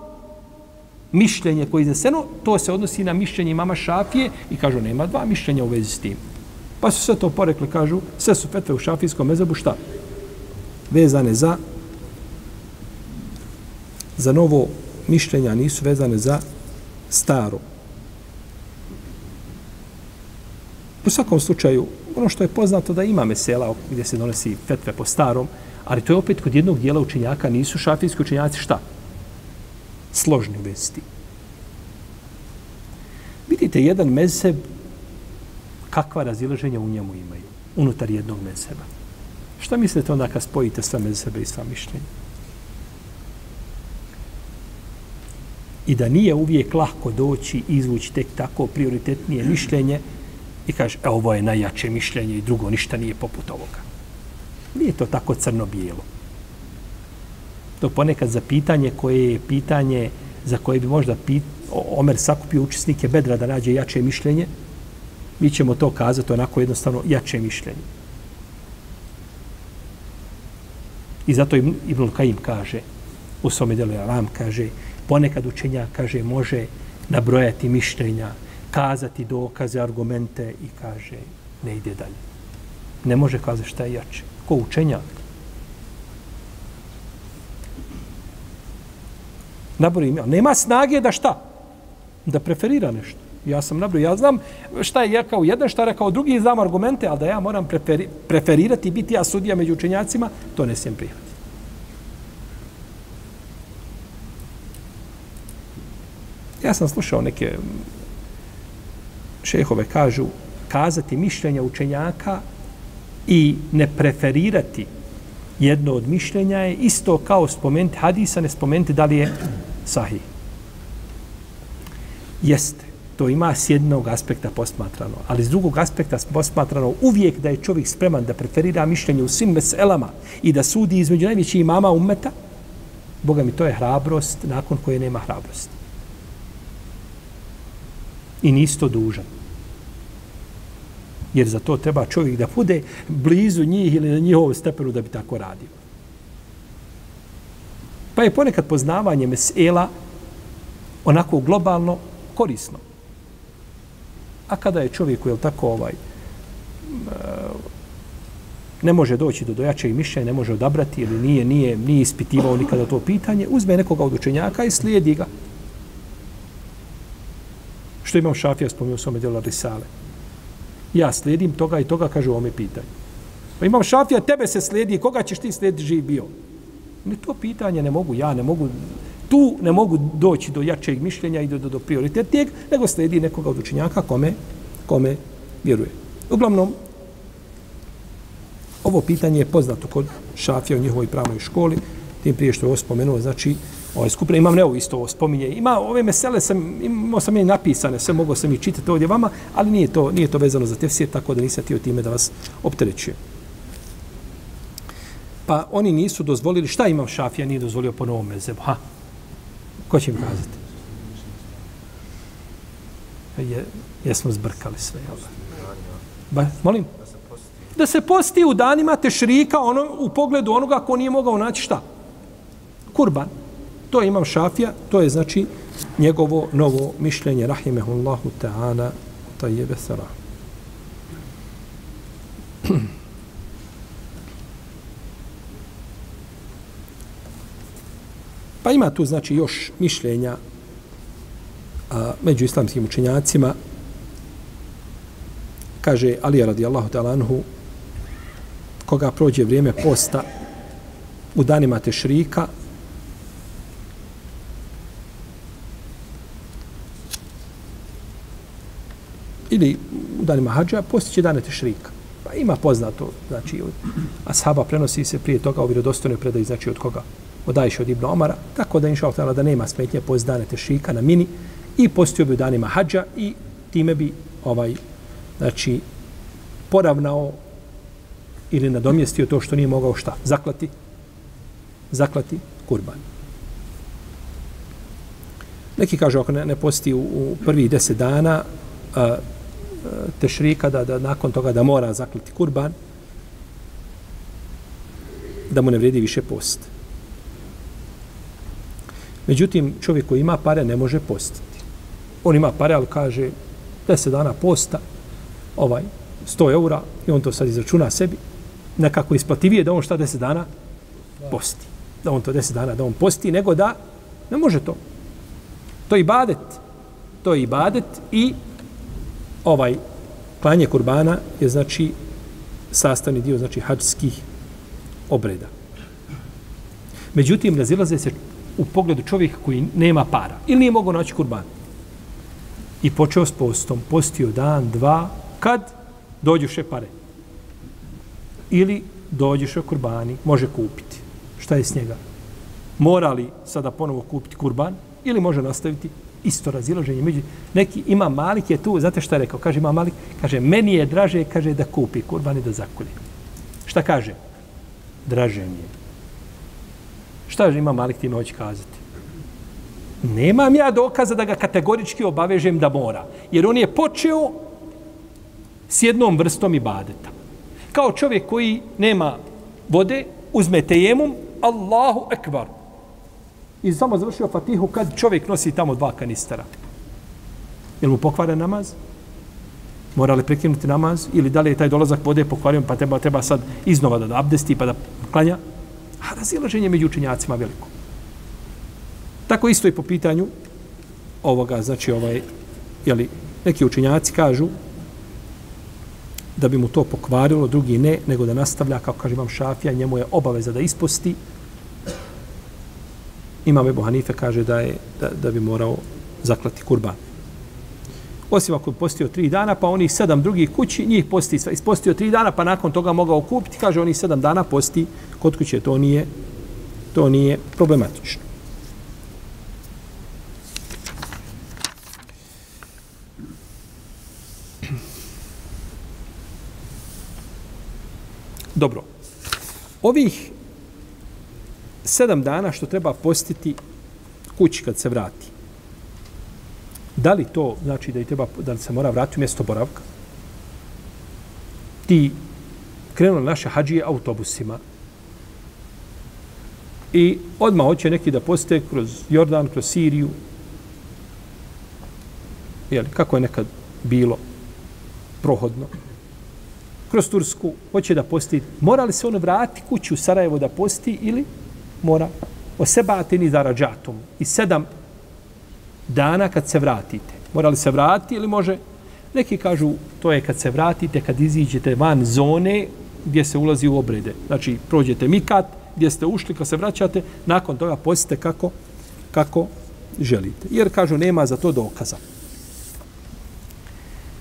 mišljenje koje je izneseno, to se odnosi na mišljenje mama Šafije i kažu nema dva mišljenja u vezi s tim. Pa su sve to porekli, kažu, sve su fetve u šafijskom mezabu, šta? Vezane za za novo mišljenja, nisu vezane za staro. U svakom slučaju, ono što je poznato da ima mesela gdje se donosi fetve po starom, ali to je opet kod jednog dijela učenjaka, nisu šafijski učenjaci šta? Složni vesti. Vidite, jedan mezheb, kakva razilaženja u njemu imaju, unutar jednog mezheba. Šta mislite onda kad spojite sva mezhebe i sva mišljenja? I da nije uvijek lahko doći i izvući tek tako prioritetnije mišljenje, i kaže, e, ovo je najjače mišljenje i drugo ništa nije poput ovoga. Nije to tako crno-bijelo. To ponekad za pitanje koje je pitanje za koje bi možda pit, Omer sakupio učesnike bedra da nađe jače mišljenje, mi ćemo to kazati onako jednostavno jače mišljenje. I zato Ibn Kajim kaže, u svome delu Aram kaže, ponekad učenja kaže, može nabrojati mišljenja, kazati dokaze, argumente i kaže, ne ide dalje. Ne može kazati šta je jače. Ko učenjak. Nabori ime. Nema snage da šta? Da preferira nešto. Ja sam nabro, ja znam šta je rekao jedan, šta je rekao drugi, znam argumente, ali da ja moram preferi, preferirati i biti ja sudija među učenjacima, to ne smijem prihvatiti. Ja sam slušao neke šehove kažu kazati mišljenja učenjaka i ne preferirati jedno od mišljenja je isto kao spomenuti hadisa, ne spomenuti da li je sahih. Jeste, to ima s jednog aspekta posmatrano, ali s drugog aspekta posmatrano uvijek da je čovjek spreman da preferira mišljenje u svim meselama i da sudi između najvećih imama ummeta, Boga mi to je hrabrost nakon koje nema hrabrosti. I nisto dužan jer za to treba čovjek da bude blizu njih ili na njihovom stepenu da bi tako radio. Pa je ponekad poznavanje mesela onako globalno korisno. A kada je čovjeku, jel tako ovaj, ne može doći do dojačeg mišljenja, ne može odabrati ili nije, nije, nije ispitivao nikada to pitanje, uzme nekoga od učenjaka i slijedi ga. Što imam šafija spomenuo u svome djelu Risale ja slijedim toga i toga, kaže ome pitanje. Pa imam šafija, tebe se slijedi, koga ćeš ti slijediti živ bio? Ne, to pitanje ne mogu, ja ne mogu, tu ne mogu doći do jačeg mišljenja i do, do, do prioritetnijeg, nego slijedi nekoga od učenjaka kome, kome vjeruje. Uglavnom, ovo pitanje je poznato kod šafija u njihovoj pravnoj školi, tim prije što je ovo spomenuo, znači, ovaj skupina, imam nevo isto ovo spominje. Ima ove mesele, sam, imao sam je napisane, sve mogu sam i čitati ovdje vama, ali nije to, nije to vezano za tefsir, tako da nisam tio time da vas opterećuje. Pa oni nisu dozvolili, šta imam šafija, nije dozvolio po novom mezebu, ha? Ko će im kazati? Je, jesmo zbrkali sve, jel da? Ba, molim? Da se posti u danima tešrika ono, u pogledu onoga ko nije mogao naći šta? Kurban. To je imam šafija, to je znači njegovo novo mišljenje, rahimehullahu ta'ala, ta je. Pa ima tu znači još mišljenja a, među islamskim učenjacima. Kaže Ali radijallahu ta'ala anhu, koga prođe vrijeme posta u danima tešrika, ili u danima hađa, postiće dane tešrika. Pa ima poznato, znači, od ashaba prenosi se prije toga u vjerodostojnoj predaji, znači od koga? Od Ajše, od Ibn Omara, tako da inša Allah da nema smetnje post dane tešrika na mini i postio bi u danima hađa i time bi ovaj, znači, poravnao ili nadomjestio to što nije mogao šta? Zaklati? Zaklati kurban. Neki kažu ako ne, ne posti u, u prvih deset dana, a, tešrika, da, da nakon toga da mora zakliti kurban, da mu ne vredi više post. Međutim, čovjek koji ima pare ne može postiti. On ima pare, ali kaže 10 dana posta, ovaj, 100 eura, i on to sad izračuna sebi, nekako isplativije da on šta 10 dana posti. Da on to 10 dana, da on posti, nego da ne može to. To je ibadet. To je ibadet i ovaj klanje kurbana je znači sastavni dio znači hađskih obreda. Međutim, razilaze se u pogledu čovjeka koji nema para ili nije mogao naći kurban. I počeo s postom, postio dan, dva, kad dođu še pare. Ili dođuše kurbani, može kupiti. Šta je s njega? Mora li sada ponovo kupiti kurban ili može nastaviti isto razilaženje među neki ima Malik je tu znate šta je rekao kaže ima Malik kaže meni je draže kaže da kupi kurban i da zakolje šta kaže draže mi je Šta je ima Malik time hoće kazati? Nemam ja dokaza da ga kategorički obavežem da mora. Jer on je počeo s jednom vrstom ibadeta. Kao čovjek koji nema vode, uzme tejemum, Allahu ekbar. I samo završio fatihu kad čovjek nosi tamo dva kanistara. Je mu pokvara namaz? Mora li prekinuti namaz? Ili da li je taj dolazak vode pokvario pa treba, treba sad iznova da, da abdesti pa da klanja? A razilaženje među učenjacima veliko. Tako isto i po pitanju ovoga, znači ovaj, jeli, neki učenjaci kažu da bi mu to pokvarilo, drugi ne, nego da nastavlja, kao kaže vam šafija, njemu je obaveza da isposti. Imam Ebu Hanife kaže da, je, da, da bi morao zaklati kurban. Osim ako je postio tri dana, pa oni sedam drugih kući, njih posti, ispostio tri dana, pa nakon toga mogao kupiti, kaže oni sedam dana posti kod kuće, to nije, to nije problematično. Dobro. Ovih sedam dana što treba postiti kući kad se vrati. Da li to znači da, i treba, da li se mora vratiti u mjesto boravka? Ti krenuli naše hađije autobusima i odmah hoće neki da poste kroz Jordan, kroz Siriju. Jeli, kako je nekad bilo prohodno? kroz Tursku, hoće da posti, mora li se on vrati kući u Sarajevo da posti ili mora o sebatini za i sedam dana kad se vratite. Mora li se vrati ili može? Neki kažu to je kad se vratite, kad iziđete van zone gdje se ulazi u obrede. Znači, prođete mikat gdje ste ušli, kad se vraćate, nakon toga postite kako, kako želite. Jer kažu, nema za to dokaza.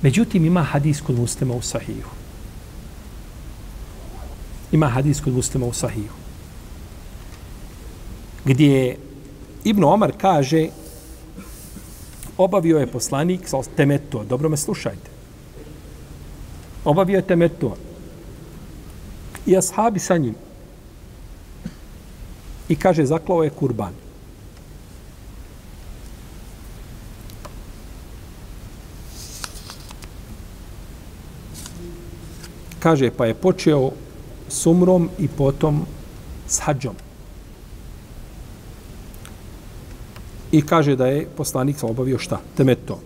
Međutim, ima hadis kod muslima u sahihu ima hadis kod muslima u sahihu. Gdje Ibn Omar kaže obavio je poslanik sa temeto. Dobro me slušajte. Obavio je temeto. I ashabi sa njim. I kaže, zaklao je kurban. Kaže, pa je počeo s umrom i potom s hađom. I kaže da je poslanik obavio šta? Temeto.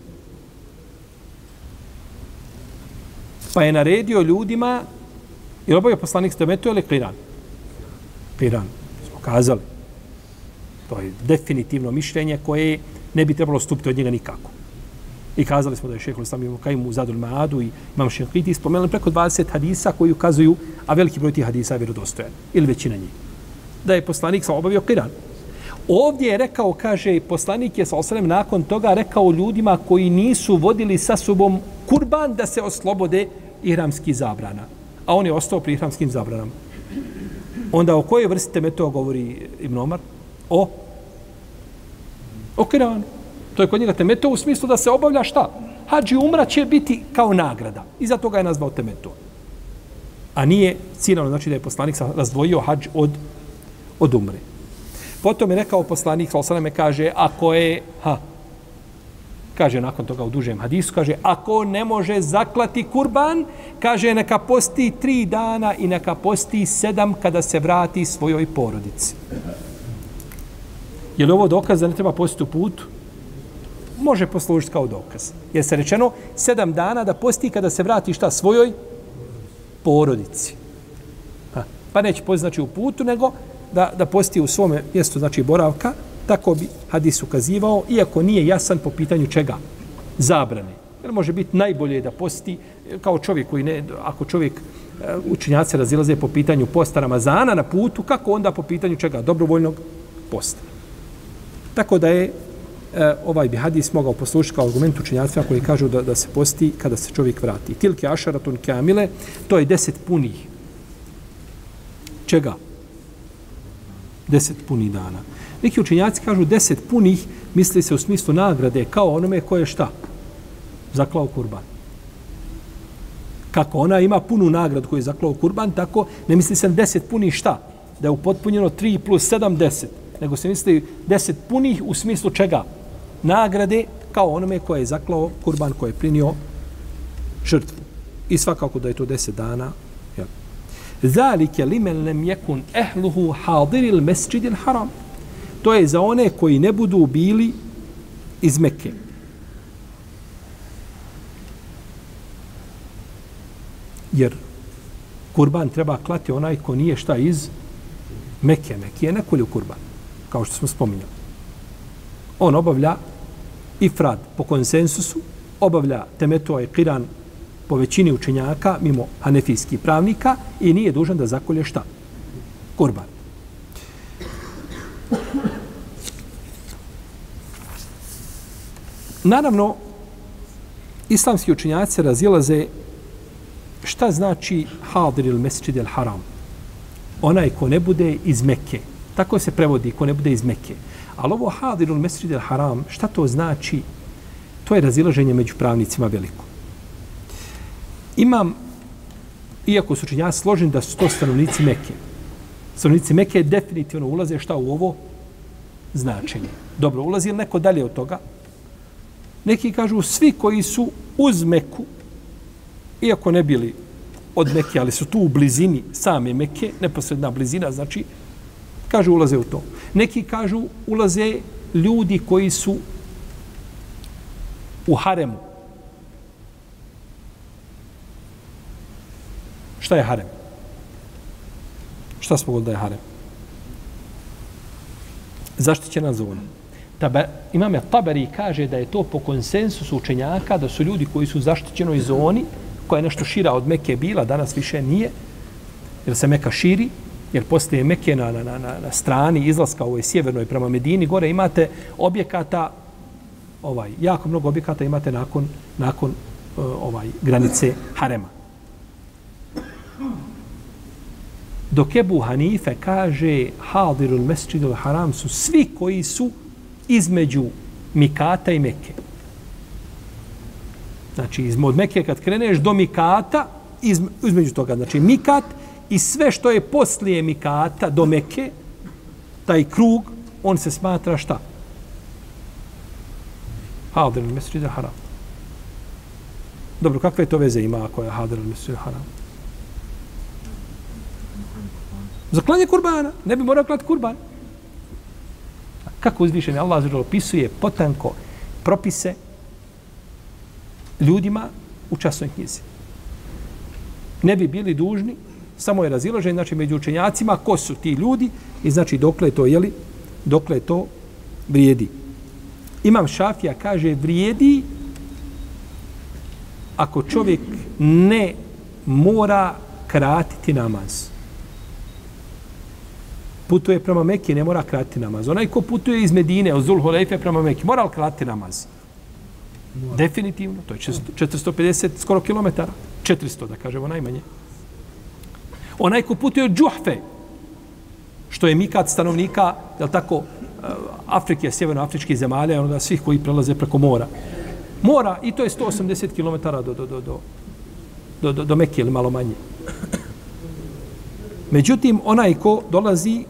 Pa je naredio ljudima, je obavio poslanik temeto ili kliran? Kliran. Smo kazali. To je definitivno mišljenje koje ne bi trebalo stupiti od njega nikako. I kazali smo da je šehol Islam Ibn Kajim u Zadul Maadu i imam Šenkiti spomenuli preko 20 hadisa koji ukazuju, a veliki broj tih hadisa je vjerodostojan. Ili većina njih. Da je poslanik sa obavio Kiran. Ovdje je rekao, kaže, poslanik je sa osrem nakon toga rekao ljudima koji nisu vodili sa sobom kurban da se oslobode ihramskih zabrana. A on je ostao pri ihramskim zabranama. Onda o kojoj vrsti teme to govori Ibn Omar? O? O Kiranu. To je kod njega temeto u smislu da se obavlja šta? Hadži umra će biti kao nagrada. I zato ga je nazvao temeto. A nije ciljano, znači da je poslanik razdvojio hađ od, od umre. Potom je rekao poslanik, sa osaname kaže, ako je, ha, kaže nakon toga u dužem hadisu, kaže, ako ne može zaklati kurban, kaže, neka posti tri dana i neka posti sedam kada se vrati svojoj porodici. Je li ovo dokaz da ne treba postiti u putu? može poslužiti kao dokaz. Jer se rečeno sedam dana da posti kada se vrati šta svojoj porodici. Ha. Pa neće posti znači u putu, nego da, da posti u svome mjestu, znači boravka, tako bi hadis ukazivao, iako nije jasan po pitanju čega? Zabrane. Jer može biti najbolje da posti kao čovjek koji ne, ako čovjek e, učinjaci razilaze po pitanju posta Ramazana na putu, kako onda po pitanju čega? Dobrovoljnog posta. Tako da je e, ovaj bi hadis mogao poslušati kao argument učenjacima koji kažu da, da se posti kada se čovjek vrati. Tilke ašaratun kamile, to je deset punih. Čega? Deset punih dana. Neki učenjaci kažu deset punih, misli se u smislu nagrade, kao onome koje je šta? Zaklao kurban. Kako ona ima punu nagradu koju je zaklao kurban, tako ne misli se deset punih šta? da je upotpunjeno 3 plus 7, 10. Nego se misli 10 punih u smislu čega? Nagrade kao onome koje je zaklao kurban koje je prinio žrtvu. I svakako da je to 10 dana. Zalike limen lem jekun ehluhu hadiril mesčidil haram. To je za one koji ne budu bili iz Mekke. Jer kurban treba klati onaj ko nije šta iz Mekke. Mekke je nekolju kurban, kao što smo spominjali. On obavlja ifrad po konsensusu, obavlja temeto i kiran po većini učenjaka, mimo hanefijskih pravnika, i nije dužan da zakolje šta? Kurban. Naravno, islamski učenjaci razilaze šta znači hadir il mesečid il haram. Onaj ko ne bude iz Mekke. Tako se prevodi, ko ne bude iz Mekke. Ali ovo hadir il mesečid il haram, šta to znači? To je razilaženje među pravnicima veliko. Imam, iako su učenjaci složeni da su to stanovnici Mekke. Stanovnici Mekke definitivno ulaze šta u ovo značenje. Dobro, ulazi li neko dalje od toga? Neki kažu svi koji su uz Meku, iako ne bili od Mekke, ali su tu u blizini same Mekke, neposredna blizina, znači, kažu ulaze u to. Neki kažu ulaze ljudi koji su u haremu. Šta je harem? Šta smo govorili da je harem? Zaštićena zona. Tabe, imam je Tabari kaže da je to po konsensusu učenjaka, da su ljudi koji su u zaštićenoj zoni, koja je nešto šira od Meke bila, danas više nije, jer se Meka širi, jer postoje Meke na, na, na, na strani izlaska u ovoj sjevernoj prema Medini, gore imate objekata, ovaj, jako mnogo objekata imate nakon, nakon eh, ovaj granice Harema. Dok Ebu Hanife kaže Hadirul Mesčidul Haram su svi koji su između Mikata i Mekke. Znači, od Mekke kad kreneš do Mikata, između toga, znači Mikat i sve što je poslije Mikata do Mekke, taj krug, on se smatra šta? Hadir al Mesrid Haram. Dobro, kakve to veze ima ako je Hadir al Mesrid Haram? Za klanje kurbana. Ne bi morao klati kurban. Kako uzvišen Allah zađer opisuje potanko propise ljudima u časnoj knjizi. Ne bi bili dužni, samo je razilaženje, znači među učenjacima, ko su ti ljudi i znači dokle to, jeli, dokle to vrijedi. Imam Šafija kaže vrijedi ako čovjek ne mora kratiti namaz putuje prema Mekke, ne mora kratiti namaz. Onaj ko putuje iz Medine, od Zul Hulejfe prema Mekke, mora li kratiti namaz? Mora. Definitivno, to je 450 skoro kilometara. 400, da kažemo, najmanje. Onaj ko putuje od Džuhfe, što je mikat stanovnika, je li tako, eh, Afrike, sjevernoafričkih zemalja, onda svih koji prelaze preko mora. Mora, i to je 180 km do, do, do, do, do, do, do Mekke ili malo manje. Međutim, onaj ko dolazi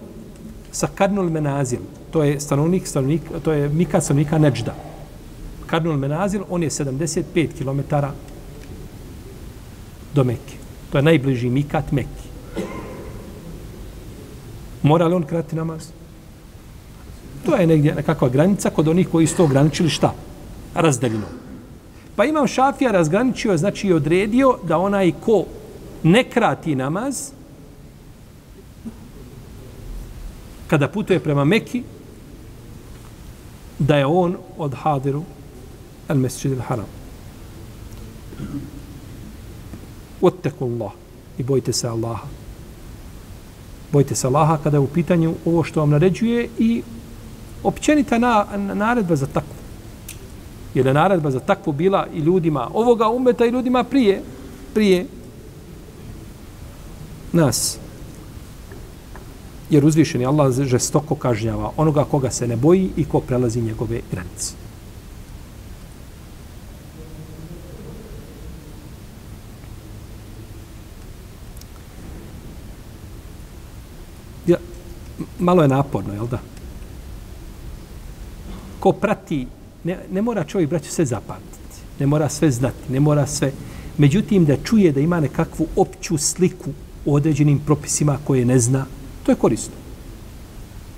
sa Kadnul Menazil. To je stanovnik, stanovnik, to je Mika stanovnika Neđda. Kadnul Menazil, on je 75 km do Mekke. To je najbliži Mikat Mekke. Mora li on krati namaz? To je negdje nekakva granica kod onih koji su to ograničili šta? Razdaljino. Pa imam šafija razgraničio, znači odredio da onaj ko ne krati namaz, kada putuje prema Mekki, da je on od hadiru al mesjid al haram. Otteku Allah i bojte se Allaha. Bojte se Allaha kada je u pitanju ovo što vam naređuje i općenita na, naredba za takvu. Jer je naredba za takvu bila i ljudima ovoga umeta i ljudima prije, prije nas jer uzvišeni Allah žestoko kažnjava onoga koga se ne boji i ko prelazi njegove granice. Ja, malo je naporno, jel da? Ko prati, ne, ne mora čovjek, braću, sve zapamtiti. Ne mora sve znati, ne mora sve. Međutim, da čuje da ima nekakvu opću sliku u određenim propisima koje ne zna, to je korisno.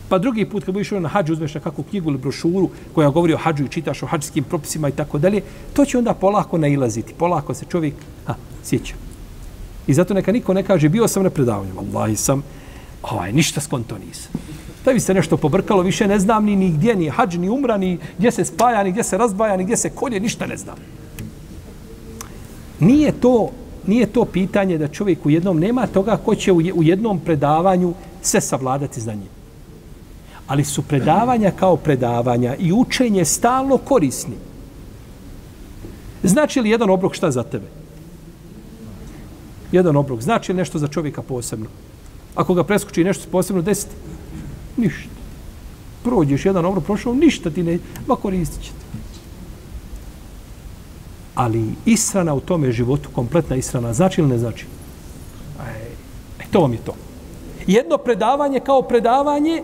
Pa drugi put kad budeš na hađu, uzmeš nekakvu knjigu ili brošuru koja govori o hađu i čitaš o hađskim propisima i tako dalje, to će onda polako nailaziti. Polako se čovjek a, sjeća. I zato neka niko ne kaže, bio sam na predavanju. vallahi sam, ovaj, ništa skonto nisam. Da bi se nešto pobrkalo, više ne znam ni, ni gdje, ni hađ, ni umra, ni gdje se spaja, ni gdje se razbaja, ni gdje se kolje, ništa ne znam. Nije to, nije to pitanje da čovjek u jednom nema toga ko će u jednom predavanju sve savladati znanje. Ali su predavanja kao predavanja i učenje stalno korisni. Znači li jedan obrok šta za tebe? Jedan obrok. Znači li nešto za čovjeka posebno? Ako ga preskoči nešto posebno desiti? Ništa. Prođeš jedan obrok, prošao, ništa ti ne... Ma koristit ćete. Ali israna u tome životu, kompletna israna, znači ili ne znači? E to vam je to. Jedno predavanje kao predavanje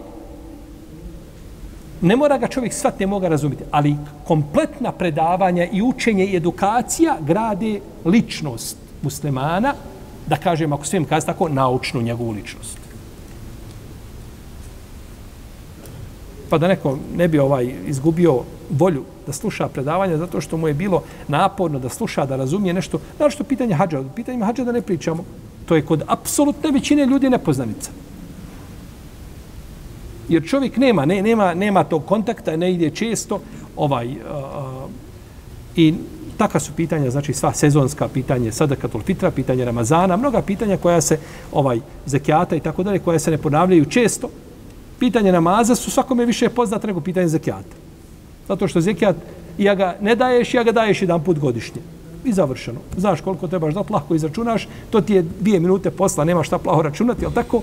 ne mora ga čovjek svat ne moga razumjeti, ali kompletna predavanja i učenje i edukacija grade ličnost muslimana, da kažem, ako svijem kazi tako, naučnu njegovu ličnost. Pa da neko ne bi ovaj izgubio volju da sluša predavanja zato što mu je bilo naporno da sluša, da razumije nešto. Znači što pitanje hađa? Pitanje hađa da ne pričamo. To je kod apsolutne većine ljudi nepoznanica. Jer čovjek nema, ne, nema, nema tog kontakta, ne ide često. Ovaj, uh, I taka su pitanja, znači sva sezonska pitanja, sada katol fitra, pitanje Ramazana, mnoga pitanja koja se, ovaj, zekijata i tako dalje, koja se ne ponavljaju često. Pitanje namaza su svakome više poznate nego pitanje zekijata. Zato što zekijat, ja ga ne daješ, ja ga daješ jedan put godišnje. I završeno. Znaš koliko trebaš da lahko izračunaš, to ti je dvije minute posla, nema šta plaho računati, jel tako?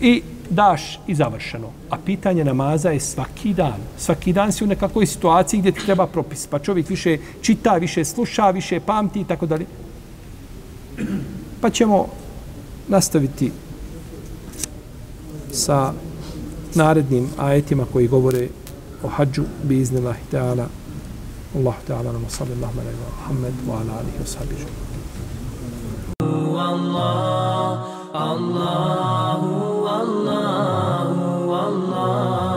I daš i završeno. A pitanje namaza je svaki dan. Svaki dan si u nekakvoj situaciji gdje ti treba propis. Pa čovjek više čita, više sluša, više pamti i tako dalje. Pa ćemo nastaviti sa narednim ajetima koji govore o hađu bi iznillahi ta'ala. الله تعالى نما صلى الله Muhammed وسلم محمد وعلى آله وصحبه Allah, Allahu, Allahu, Allahu.